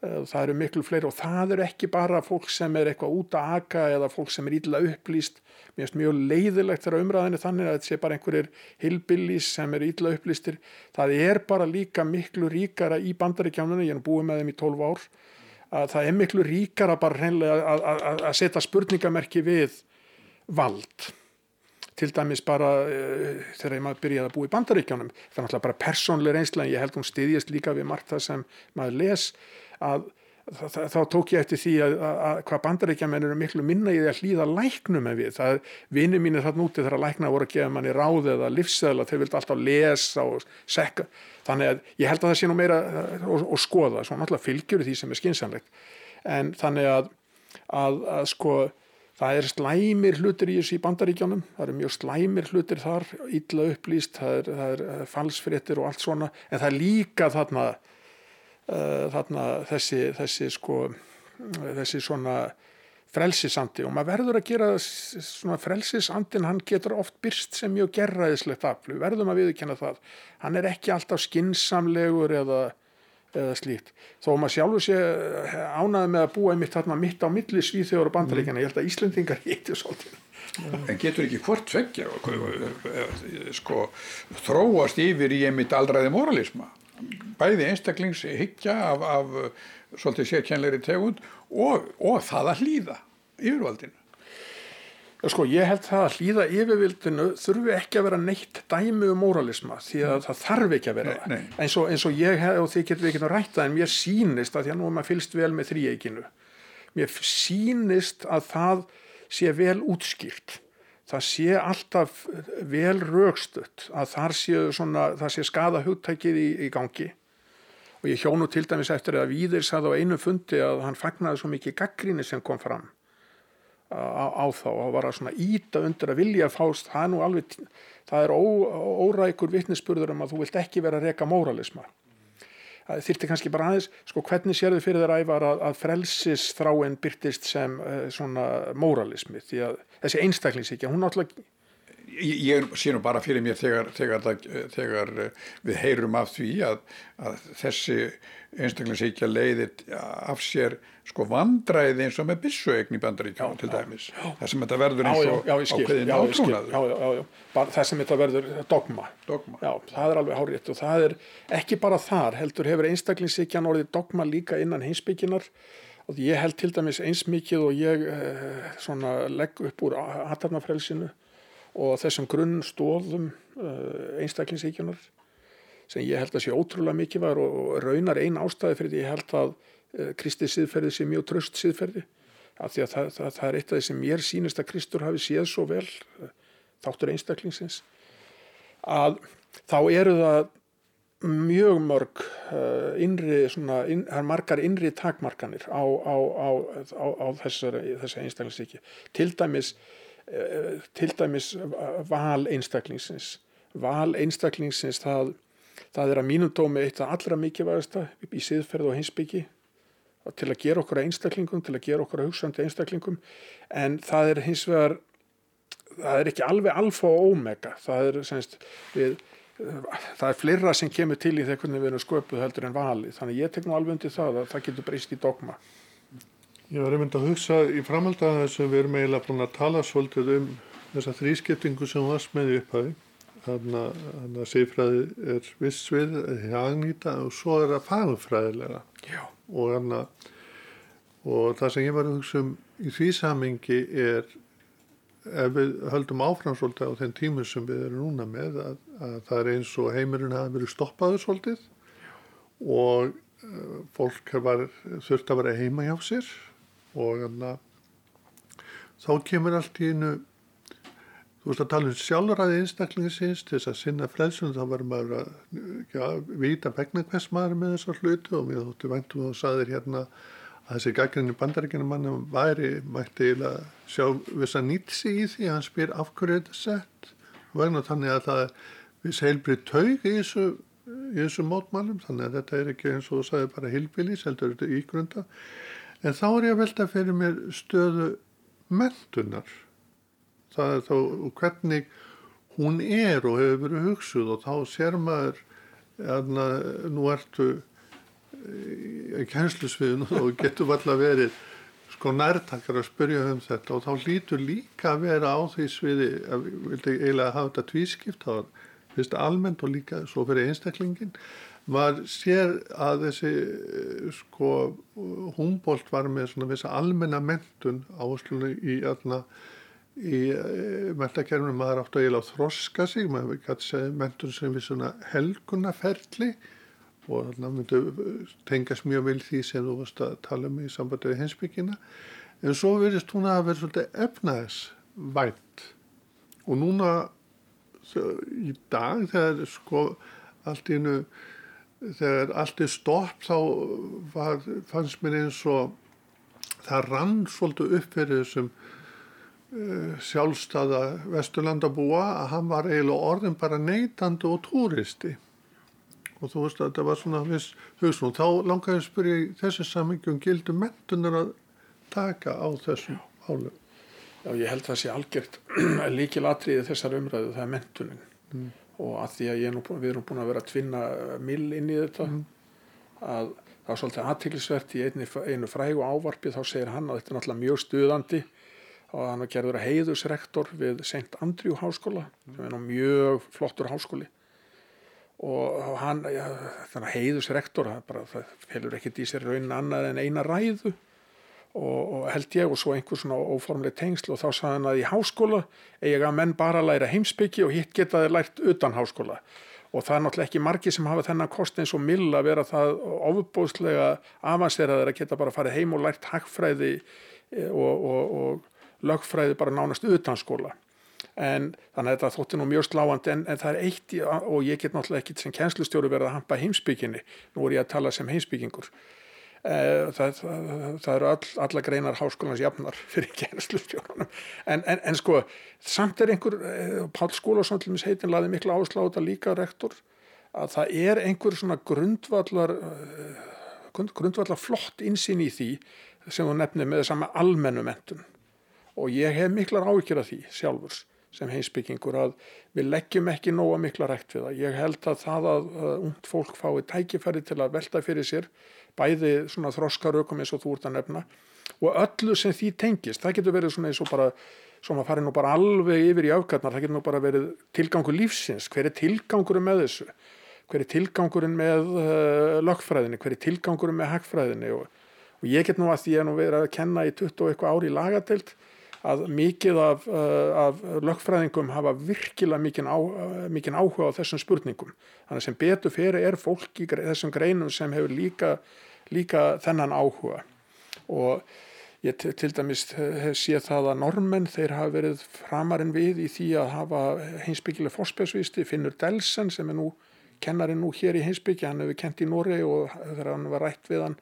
það eru miklu fleiri og það eru ekki bara fólk sem er eitthvað út að aka eða fólk sem er ílla upplýst. Mér finnst mjög leiðilegt þegar umræðinu þannig að þetta sé bara einhverjir hilbillis sem er ílla upplýstir. Það er bara líka miklu ríkara í bandaríkjánunum, ég er búið með þeim í 12 ár að það er miklu ríkara bara hreinlega að setja spurningamerki við vald. Til dæmis bara uh, þegar ég maður byrjaði að búa í bandaríkjánum það er náttúrulega bara persónlega reynslega en ég held hún stiðjast líka við margt það sem maður les að þá tók ég eftir því að, að, að hvað bandaríkjaman eru miklu minna í því að hlýða læknum en við. Það er vinið mínir þarna úti þegar lækna voru að gefa manni ráð eða livsæðla, þeir vildi alltaf lesa og sekka. Þannig að ég held að það sé nú meira og, og skoða, svo náttúrulega fylgjur því sem er skinsanlegt. En þannig að, að sko það er slæmir hlutir í þessu í bandaríkjanum, það eru mjög slæmir hlutir þar, illa upplýst, það er, það er falsfrittir og allt svona, en það er líka þarna þarna þessi, þessi sko þessi svona frelsisandi. Og maður verður að gera svona frelsisandin, hann getur oft byrst sem mjög gerraðislegt aflu, verðum að viðkjanna það, hann er ekki alltaf skinsamlegur eða, eða slíkt, þó maður sjálfur sé ánaði með að búa einmitt þarna mitt á milli svíþjóður og bandaríkjana, mm. ég held að Íslendingar getur svolítið. En getur ekki hvort tveggja sko þróast yfir í einmitt aldraði moralisma bæði einstaklingshyggja af, af svolítið sérkjænleiri tegund og, og það að hlýða yfirvaldinu. Sko ég held það að hlýða yfirvildinu þurfi ekki að vera neitt dæmi um moralisma því að mm. það þarf ekki að vera nei, nei. Eins, og, eins og ég hef og þið getur ekki að rætta en mér sínist að því að nú er maður fylst vel með þrýeikinu mér sínist að það sé vel útskýrt það sé alltaf vel raukstutt að sé svona, það sé skada hugtækið í, í gangi. Og ég hjónu til dæmis eftir að Víðir sagði á einu fundi að hann fagnaði svo mikið gaggríni sem kom fram á, á þá. Og var að svona íta undir að vilja fást, það er alveg það er ó, órækur vittnesspurður um að þú vilt ekki vera að reka móralisma þyrti kannski bara aðeins sko hvernig sér þau fyrir þær ævar að, að frelsis þráinn byrtist sem uh, svona móralismi því að þessi einstaklingsíkja, hún náttúrulega Ég, sé nú bara fyrir mér þegar, þegar, þegar við heyrum af því að, að þessi einstaklingsíkja leiðir af sér sko vandræði eins og með bissuegn í bandaríkjum til dæmis. Já, það sem þetta verður eins og ákveðin átrúnaður. Það sem þetta verður dogma, dogma. Já, það er alveg hárétt og það er ekki bara þar heldur hefur einstaklingsíkjan orðið dogma líka innan heimsbygginar og ég held til dæmis eins mikið og ég eh, legg upp úr aðtarnafrelsinu og þessum grunnstóðum eh, einstaklingsíkjunar sem ég held að sé ótrúlega mikið var og raunar einn ástæði fyrir því ég held að eh, Kristi síðferði sé mjög tröst síðferði af því að það, það, það er eitt af því sem mér sínist að Kristur hafi séð svo vel þáttur einstaklingsins að þá eru það mjög mörg innri, svona, inn, það er margar innri takmarkanir á, á, á, á þessari, einstaklingsíki til dæmis til dæmis val einstaklingsins. Val einstaklingsins það, það er að mínum dómi eitt af allra mikilvægasta í siðferð og hinsbyggi til að gera okkur einstaklingum til að gera okkur hugsaðandi einstaklingum. En það er hins vegar það er ekki alveg alfa og omega. Það er semst við það er fleira sem kemur til í þegar við erum sköpuð heldur en vali þannig ég tek nú alveg undir það að það getur breyst í dogma Ég var einmitt að hugsa í framhaldaðan þess að við erum eiginlega búin að tala svolítið um þessa þrískiptingu sem var smeði upphæði þannig að seifræði er viss svið agnýta og svo er það fagfræðilega. Og, hana, og það sem ég var að hugsa um í því samingi er ef við höldum áfram svolítið á þeim tímum sem við erum núna með að, að það er eins og heimurinn hafi verið stoppaður svolítið og uh, fólk var, þurft að vera heima hjá sér og anna, þá kemur allt í einu þú veist að tala um sjálfræði einstaklingisins til þess að sinna frelsunum þá verður maður að já, vita vegna hvers maður með þessar hlutu og mér þóttu væntum og saðir hérna að þessi gaggrinni bandarækjana mannum væri mætti eiginlega sjá viss að nýtt sig í því að hann spyr af hverju þetta sett. Vegna þannig að það viss heilbrið taug í þessu, í þessu mótmálum þannig að þetta er ekki eins og þú sagði bara heilbilis, heldur þetta ígrunda en þá er ég að velta fyrir mér stöðu mentunar það er þá hvernig hún er og hefur verið hugsuð og þá sér maður að nú ertu í kænslusviðinu og getur valla verið sko nærtakar að spyrja um þetta. Og þá lítur líka að vera á því sviði að vildi eiginlega hafa þetta tvískipt þá finnst almennt og líka svo fyrir einstaklingin maður sér að þessi sko Humboldt var með svona vissi almenna mentun áslunni í allna í eh, mentakerfinu maður átt að eiginlega þroska sig maður gæti segja mentun sem við svona helgunaferli og þarna myndu tengast mjög vel því sem þú varst að tala um í sambandi við hinsbyggina en svo verðist hún að vera svolítið efnaðisvænt og núna í dag þegar sko allt í nu þegar allt er stopp þá var, fannst mér eins og það rann svolítið upp fyrir þessum uh, sjálfstæða vesturlandabúa að hann var eiginlega orðin bara neytandi og túristi og þú veist að þetta var svona viss hugsun og þá langaði að spyrja í þessu samingjum gildu mentunar að taka á þessum álum. Já, ég held það sé algjört líkil atriði þessar umræðu, það er mentunin mm. Og að því að nú, við erum búin að vera að tvinna mill inn í þetta mm. að það var svolítið aðtiklisvert í einu, einu frægu ávarpi þá segir hann að þetta er náttúrulega mjög stuðandi og hann gerður að heiðusrektor við St. Andrew háskóla mm. sem er nú mjög flottur háskóli og hann, ja, heiðusrektor það, það felur ekkert í sér raunin annað en eina ræðu og, held ég og svo einhver svona óformleg tengsl og þá sagði hann að í háskóla eiga menn bara að læra heimsbyggi og hitt geta þeir lært utan háskóla. Og það er náttúrulega ekki margi sem hafa þennan kost eins og mill að vera það ofubóðslega avanseraður að geta bara farið heim og lært hagfræði eh, og, og, og lögfræði bara nánast utan skóla. En þannig að þetta þótti nú mjög sláandi en, en það er eitt og ég get náttúrulega ekki sem kænslustjóru verið að hampa heimsbygginni nú er ég að tala sem heimsbyggingur það, það, það eru all, alla greinar háskólans jafnar fyrir kænslustjórunum en, en, en sko samt er einhver eh, Pál Skólason til mis heitin laði miklu ásláta líka rektor að það er einhver svona grundvallar eh, grundvallar flott insýn í því sem þú nefnir með þess að almennu mentun og ég hef miklar áhyggjur af því sjálfurs sem heimsbyggingur að við leggjum ekki nóga mikla rætt við það. Ég held að það að, ungd fólk fái tækifæri til að velta fyrir sér bæði svona þroskarökum eins og þú ert að nefna og öllu sem því tengist. Það getur verið svona eins og bara, svona farið nú bara alveg yfir í afgætnar, það getur nú bara verið tilgangur lífsins. Hver er tilgangurinn með þessu? Hver er tilgangurinn með uh, lögfræðinni? Hver er tilgangurinn með hagfræðinni? Og, og ég get nú að því að nú verið að kenna í 20 og eitthvað ári í lagatelt að mikið af, uh, af lögfræðingum hafa virkilega mikinn, á, mikinn áhuga á þessum spurningum. Þannig sem betur fyrir er fólk í þessum greinum sem hefur líka, líka þennan áhuga og ég til dæmis hef séð það að normenn þeir hafa verið framarinn við í því að hafa heimsbyggileg fórspjásvisti Finnur Delsen sem er nú kennarinn nú hér í heimsbyggja, hann hefur kent í Nóri og þegar hann var rætt við hann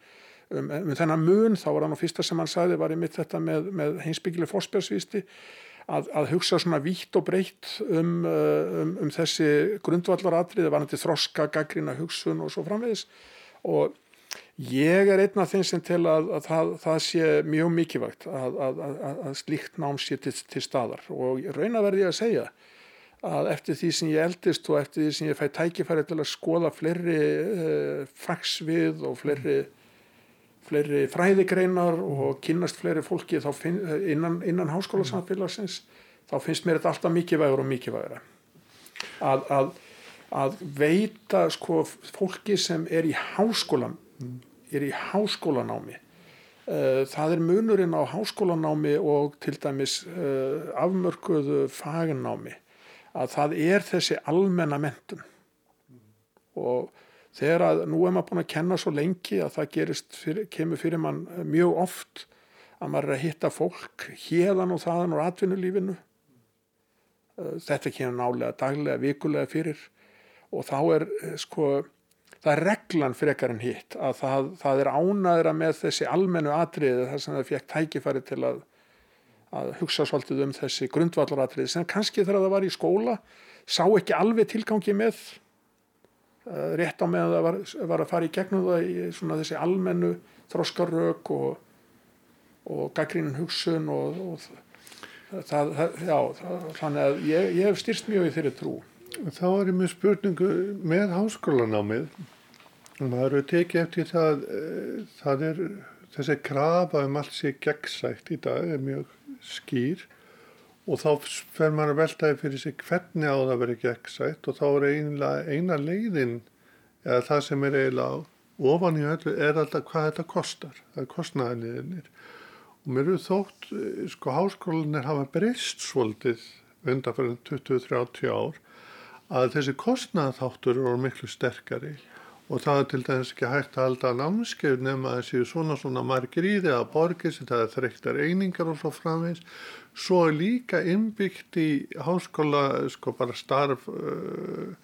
um, um þennan mun þá var hann á fyrsta sem hann sagði var í mitt þetta með, með heimsbyggileg fósbjörnsvísti að, að hugsa svona vítt og breytt um, uh, um, um þessi grundvallaratrið, var hann til þroska, gaggrina hugsun og svo framvegis. Og ég er einn af þeim sem til að, að það, það sé mjög mikilvægt að, að slíkt nám sé til, til staðar. Og raun að segja að eftir því sem ég eldist og eftir því sem ég fæ tækifæri til að skoða fleiri uh, fagsvið og fleiri fleiri fræðigreinar og kynast fleiri fólki finn, innan, innan háskóla samfélagsins þá finnst mér þetta alltaf mikilvægur og mikilvægur að, að, að veita sko fólki sem er í háskólan er í háskólanámi Uh, það er munurinn á háskólanámi og til dæmis uh, afmörkuðu fagnámi að það er þessi almenna mentun og þegar að nú er maður búin að kenna svo lengi að það fyrir, kemur fyrir mann mjög oft að maður er að hitta fólk hérðan og þaðan og atvinnulífinu. Uh, þetta kemur nálega daglega, vikulega fyrir. Og þá er sko það er reglan frekar en hitt að það, það er ánæðra með þessi almennu atriði þar sem það fekk tækifæri til að, að hugsa svolítið um þessi grundvallaratriði sem kannski þegar það var í skóla sá ekki alveg tilgangi með rétt á með það var, var að fara í gegnum það í svona þessi almennu þróskarök og, og gaggrínun hugsun og, og það, það, já, það, þannig að ég, ég hef styrst mjög í þeirri trú Þá er ég með spurningu með háskólanámið. Maður eru tekið eftir það, e, það er þessi krafa um allt sé gegnsætt í dag, er mjög skýr og þá fer maður að veltaði fyrir sig hvernig á það verið gegnsætt og þá er eina, eina leiðin, eða það sem er eiginlega ofan í öllu, er alltaf hvað þetta kostar, það er kostnæðinniðinir. Og mér eru þótt, e, sko, háskólanir hafa breyst svolítið undan fyrir 20-30 ár að þessi kostnaðþáttur eru miklu sterkari og það er til dæmis ekki hægt að halda námskeið nema séu svona svona margir í því að borgir sem það er þreyttar einingar og svo framvegs svo líka innbyggt í háskóla sko bara starf uh,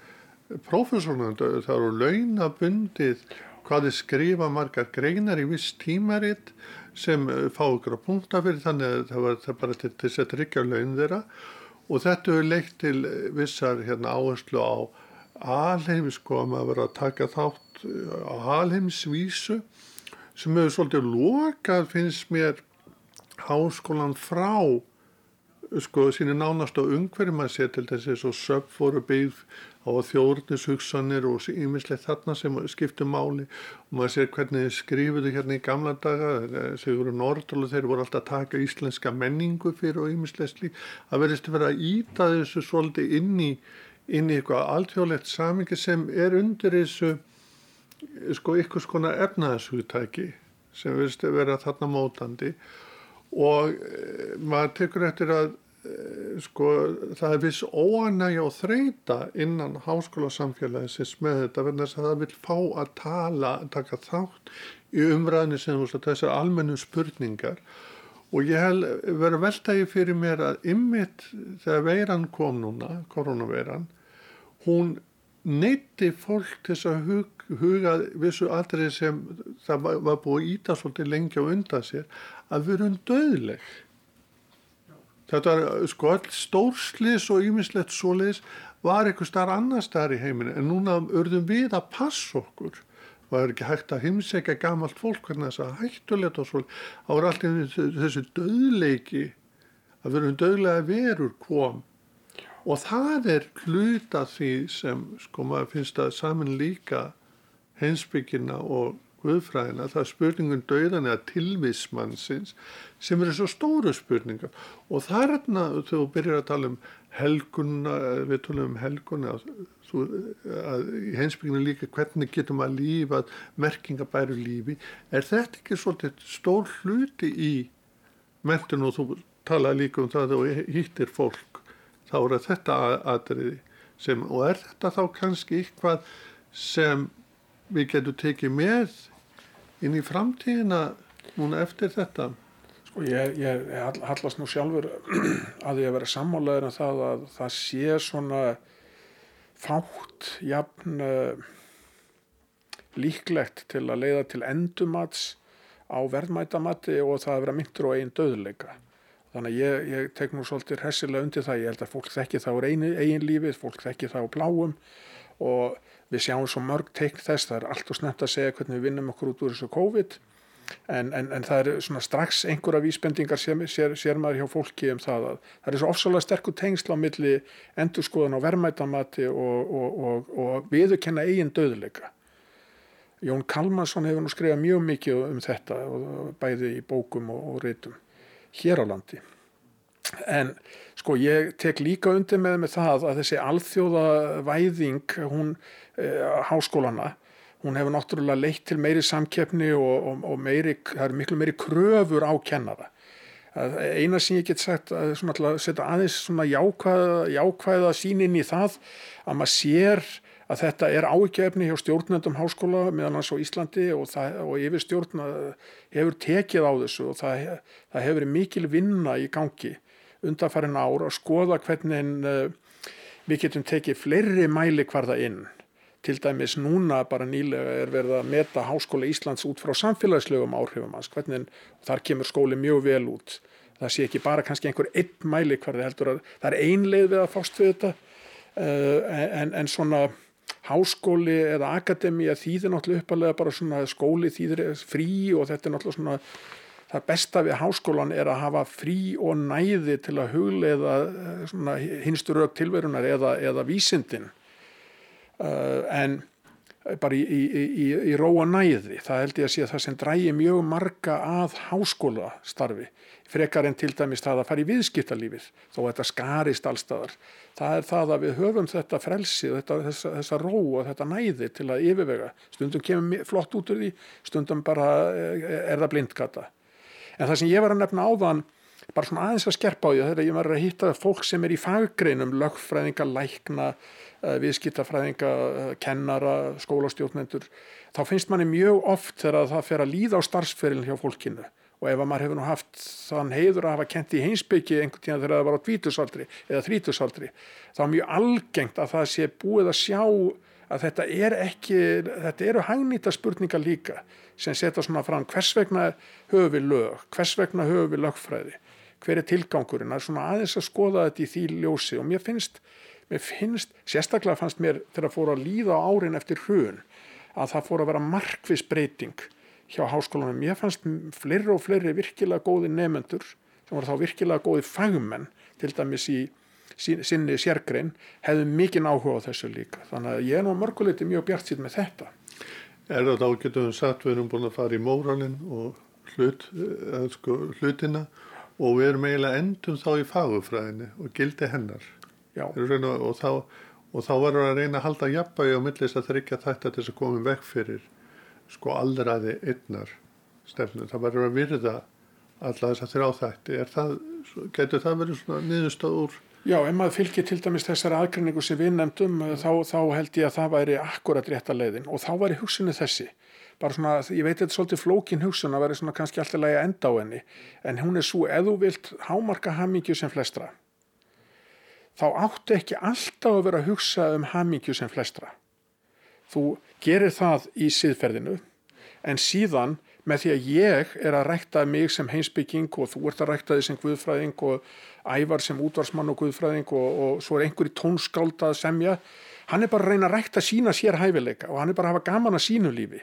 prófessornöndu það eru launabundið hvað þið skrifa margar greinar í viss tímaritt sem fá ykkur að punta fyrir þannig að það var bara til þess að tryggja laun þeirra. Og þetta hefur leitt til vissar hérna, áherslu á alheims sko að maður verið að taka þátt uh, á alheimsvísu sem hefur svolítið lokað finnst mér háskólan frá sko síni nánast á umhverjum að sé til þessi svo söp fóru byggð á þjórnishugsanir og ímislegt þarna sem skiptu máli. Og maður sér hvernig þið skrifuðu hérna í gamla daga Sigur Nordal og þeir voru alltaf að taka íslenska menningu fyrir og ímislegt slík að verðist að vera að íta þessu svolítið inn í, inn í eitthvað alþjóðlegt samingi sem er undir þessu sko ykkur skona efnaðshugtæki sem verðist að vera þarna mótandi. og e, maður tekur eftir að e, sko það er viss óanægja og þreita innan háskólasamfélagisins með þetta verðan þess að það vil fá að tala, taka þátt í umræðinu sem þessar almennu spurningar. Og ég hef verið veltaði fyrir mér að ymmit þegar veiran kom núna, koronaveiran hún neytti fólk til þess að hug, huga vissu aðrið sem það var, var búið að íta svolítið lengi á undan sér að við erum döðleg þetta er sko all stórslis og ymislegt svoleiðis var eitthvað starf annar starf í heiminu en núna örðum við að passa okkur. Er ekki hægt að heimsækja gamalt fólk hvernig þess að hættulegt og svolítið þá er alltaf þessi döðleiki að við erum döðlega verur kom. Og það er hluta því sem sko maður finnst að saman líka hensbyggina og guðfræðina, það er spurningun döðan eða tilvísmannsins sem eru svo stóru spurningar. Og þarna, þú byrjar að tala um helgunna, við tala um helgunna þú, að í hensbyggina líka hvernig getum að lífa merkingabæru lífi, er þetta ekki svolítið stór hluti í mentun og þú tala líka um það og hýttir fólk þá er þetta aðriði sem, og er þetta þá kannski eitthvað sem við getum tekið með inn í framtíðina núna eftir þetta? Sko ég, ég hallast nú sjálfur að ég vera sammálaður en um það að það sé svona fátt jafn uh, líklegt til að leiða til endumats á verðmætamatti og það að vera myndur og einn döðleika Þannig að ég, ég tek nú svolítið hressilega undir það. Ég held að fólk þekki það úr einu, eigin lífið, fólk þekki það á pláum og við sjáum svo mörg teikn þess. Það er allt og snemt að segja hvernig við vinnum okkur út úr þessu COVID en, en, en það er svona strax einhverja vísbendingar sér, sér, sér maður hjá fólki um það að það er svo ofsalega sterkur tengsla á milli endurskoðan á verðmætamati og, og, og, og viðurkenna eigin döðleika. Jón Kalmansson hefur nú skrifað mjög mikið um þetta bæði í bókum og reytum hér á landi. En sko ég tek líka undir með með það að þessi alþjóðavæðing hún, háskólana, hún hefur náttúrulega leitt til meiri samkeppni og, og, og meiri, það eru miklu meiri kröfur á kennara. Eina sem ég get sagt að setja aðeins svona jákvæða, jákvæða sín inn í það að maður sér að þetta er ágefni hjá stjórnendum háskóla meðan hans á Íslandi og, það, og yfir stjórn hefur tekið á þessu og það, það hefur mikil vinna í gangi undanfærin ár að skoða hvernig við getum tekið fleiri mæli hvarða inn til dæmis núna bara nýlega er verið að meta Háskóla Íslands út frá samfélagslegum áhrifum hans, hvernig þar kemur skóli mjög vel út. Það sé ekki bara kannski einhver einn mæli það heldur að það er einleið við að fást við þetta uh, en, en svona háskóli eða akademi þýðir náttúrulega uppalega bara svona skóli þýðir frí og þetta er náttúrulega svona það besta við háskólan er að hafa frí og næði til að huglega eh, hinstur auk tilverunar eða, eða vísindin en bara í, í, í, í róa næði það held ég að sé að það sem drægi mjög marga að háskóla starfi frekar en til dæmis það að fara í viðskiptalífið þó að þetta skarist allstaðar það er það að við höfum þetta frelsi þetta, þessa, þessa ró og þetta næði til að yfirvega. Stundum kemur flott út úr því stundum bara eh, er það blindgata. En það sem ég var að nefna áðan bara svona aðeins að skerpa á því þegar ég var að hitta fólk sem er í faggreinum lögfræðinga, lækna eh, viðskiptafræðinga, eh, kennara skólastjórnendur, þá finnst manni mjög oft þegar það fer að líða á starfsferilin hjá fólkinu. Og ef maður hefur nú haft þann heiður að hafa kent í heimsbyggi einhvern tíðan þegar það var á tvítusaldri eða þrítusaldri, þá er mjög algengt að það sé búið að sjá að þetta er ekki, þetta eru hagnýta spurningar líka sem setja svona fram. Hvers vegna höfum við lög, hvers vegna höfum við lögfræði, hver er tilgangurinn, það er svona aðeins að skoða þetta í því ljósi. Og mér finnst, mér finnst, sérstaklega fannst mér þegar það fór að líða á árin eftir hrun að það fór að vera markvis breyting hjá háskólanum, mér fannst fleiri og fleiri virkilega góði nefendur sem voru þá virkilega góði fagmenn til dæmis í sinni sérgrein hefðu mikinn áhuga á þessu líka. Þannig að ég er nú mörguleiti mjög bjart síðan með þetta. Er það þá getum við erum búin að fara í móralinn og hlut, eh, sko, hlutina og við erum eiginlega endum þá í fagufræðinni og gildi hennar og þá, og þá verður að reyna að halda jafnbægi á millist að þryggja þetta til þess að koma vekk fyrir sko allraði einnar stefnu, það verður að virða alla þess að þrjá þætti. Getur það verið svona niðurstöð úr Já, ef maður fylgir til dæmis þessari aðgrinningu sem við nefndum þá, þá held ég að það væri akkurat rétt að leiðin. Og þá væri hugsunni þessi. Bara svona, ég veit þetta er svolítið flókin hugsun að vera svona kannski alltaf lægi að enda á henni en hún er svo, ef þú vilt hámarka hamingju sem flestra þá áttu ekki alltaf að vera að hugsa um hamingju sem flestra. Þú gerir það í síðferðinu en síðan með því að ég er að rækta mig sem heimsbygging og þú ert að rækta þig sem guðfræðing og ævar sem útvarsmann og guðfræðing og, og svo er einhver í tónskáldað semja hann er bara að reyna að rækta sína sér hæfileika og hann er bara að hafa gaman að sínu lífi.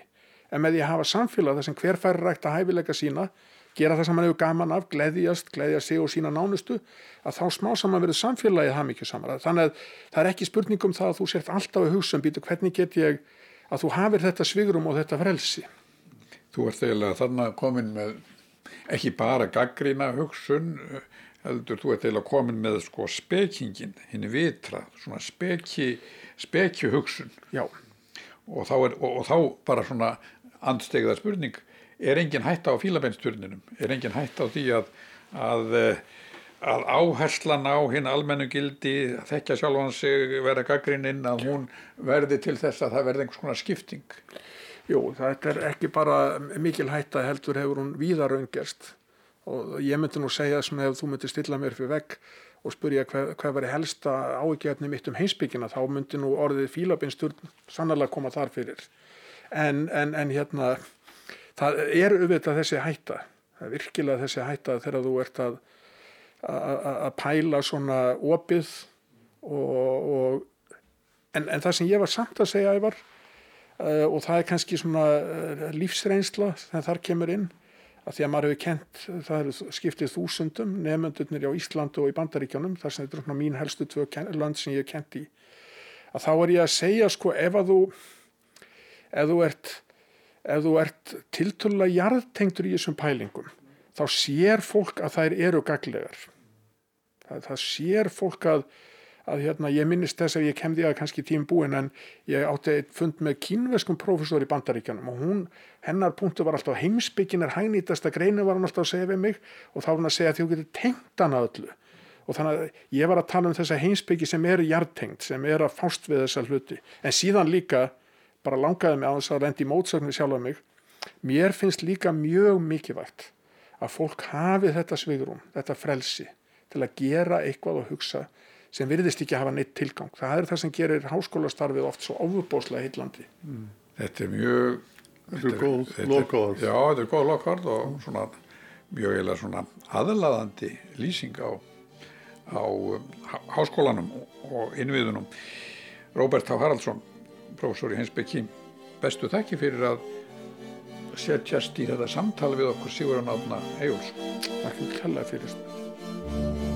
En með því að hafa samfélag þar sem hver fær rækta hæfileika sína gera það sem hann hefur gaman af, gleðjast, gleðjast sig og sína nánustu að þá smá saman verður samfélagið hafmyggju saman þannig að það er ekki spurning um það að þú sért alltaf að hugsa um býtu hvernig get ég að þú hafir þetta svigrum og þetta frelsi? Þú ert eiginlega þannig komin með ekki bara gaggrína hugsun heldur þú ert eiginlega komin með sko spekingin, henni vitra svona speki, spekju hugsun Já. og þá, er, og, og þá bara svona andstegða spurning, er engin hætta á fílabeinsturninum, er engin hætta á því að að, að áherslan á hinn almennu gildi þekkja sjálfan sig vera gaggrininn að hún verði til þess að það verði einhvers konar skipting? Jú, þetta er ekki bara mikil hætta heldur hefur hún víðar öngjast og ég myndi nú segja svona ef þú myndi stilla mér fyrir vegg og spurja hvað, hvað veri helsta áhugjefni mitt um heimsbyggina þá myndi nú orðið fílabinstur sannlega koma þar fyrir. En, en, en hérna það er auðvitað þessi hætta. Það er virkilega þessi hætta þegar þú ert að að pæla svona opið og, og en, en það sem ég var samt að segja ævar uh, og það er kannski svona uh, lífsreynsla þegar þar kemur inn að því að maður hefur kent, það eru skiptið þúsundum nefnendurnir á Íslandu og í Bandaríkjónum þar sem þetta er svona mín helstu tvö land sem ég hef kent í. Að þá er ég að segja sko ef að þú ef þú ert, ert tiltölulega jarðtengtur í þessum pælingum þá sér fólk að þær eru gaglegar það, það sér fólk að að hérna, ég minnist þess að ég kemdi að kannski tím búin en ég átti fund með kínveskum prófessor í bandaríkjanum og hún, hennar punktu var alltaf heimsbyggin er hægnítast að greinu var hann alltaf að segja við mig og þá var hann að segja að þú getur tengt hana öllu. Og þannig að ég var að tala um þessa heimsbyggi sem er hjartengt, sem er að fást við þessa hluti. En síðan líka bara langaði mig á þess að rendi mótsögnu sjálf af mig mér finnst líka mjög mikilvægt að fólk hafi þetta svigrum, þetta frelsi til að gera eitthvað og hugsa sem virðist ekki að hafa neitt tilgang. Það er það sem gerir háskólastarfið oft svo ofubóslega heillandi. Mm. Þetta er mjög... Þetta er góð lokaord. Já, þetta er góð lokaord og svona mjög eiginlega svona aðlaðandi lýsing á, á um, háskólanum og innviðunum. Róbert H. Haraldsson, professor í Hinsbyggi, bestu þekki fyrir að setjast í þetta samtali við okkur Sigurðan Átna Egil's. Takk fyrir kella fyrir þetta.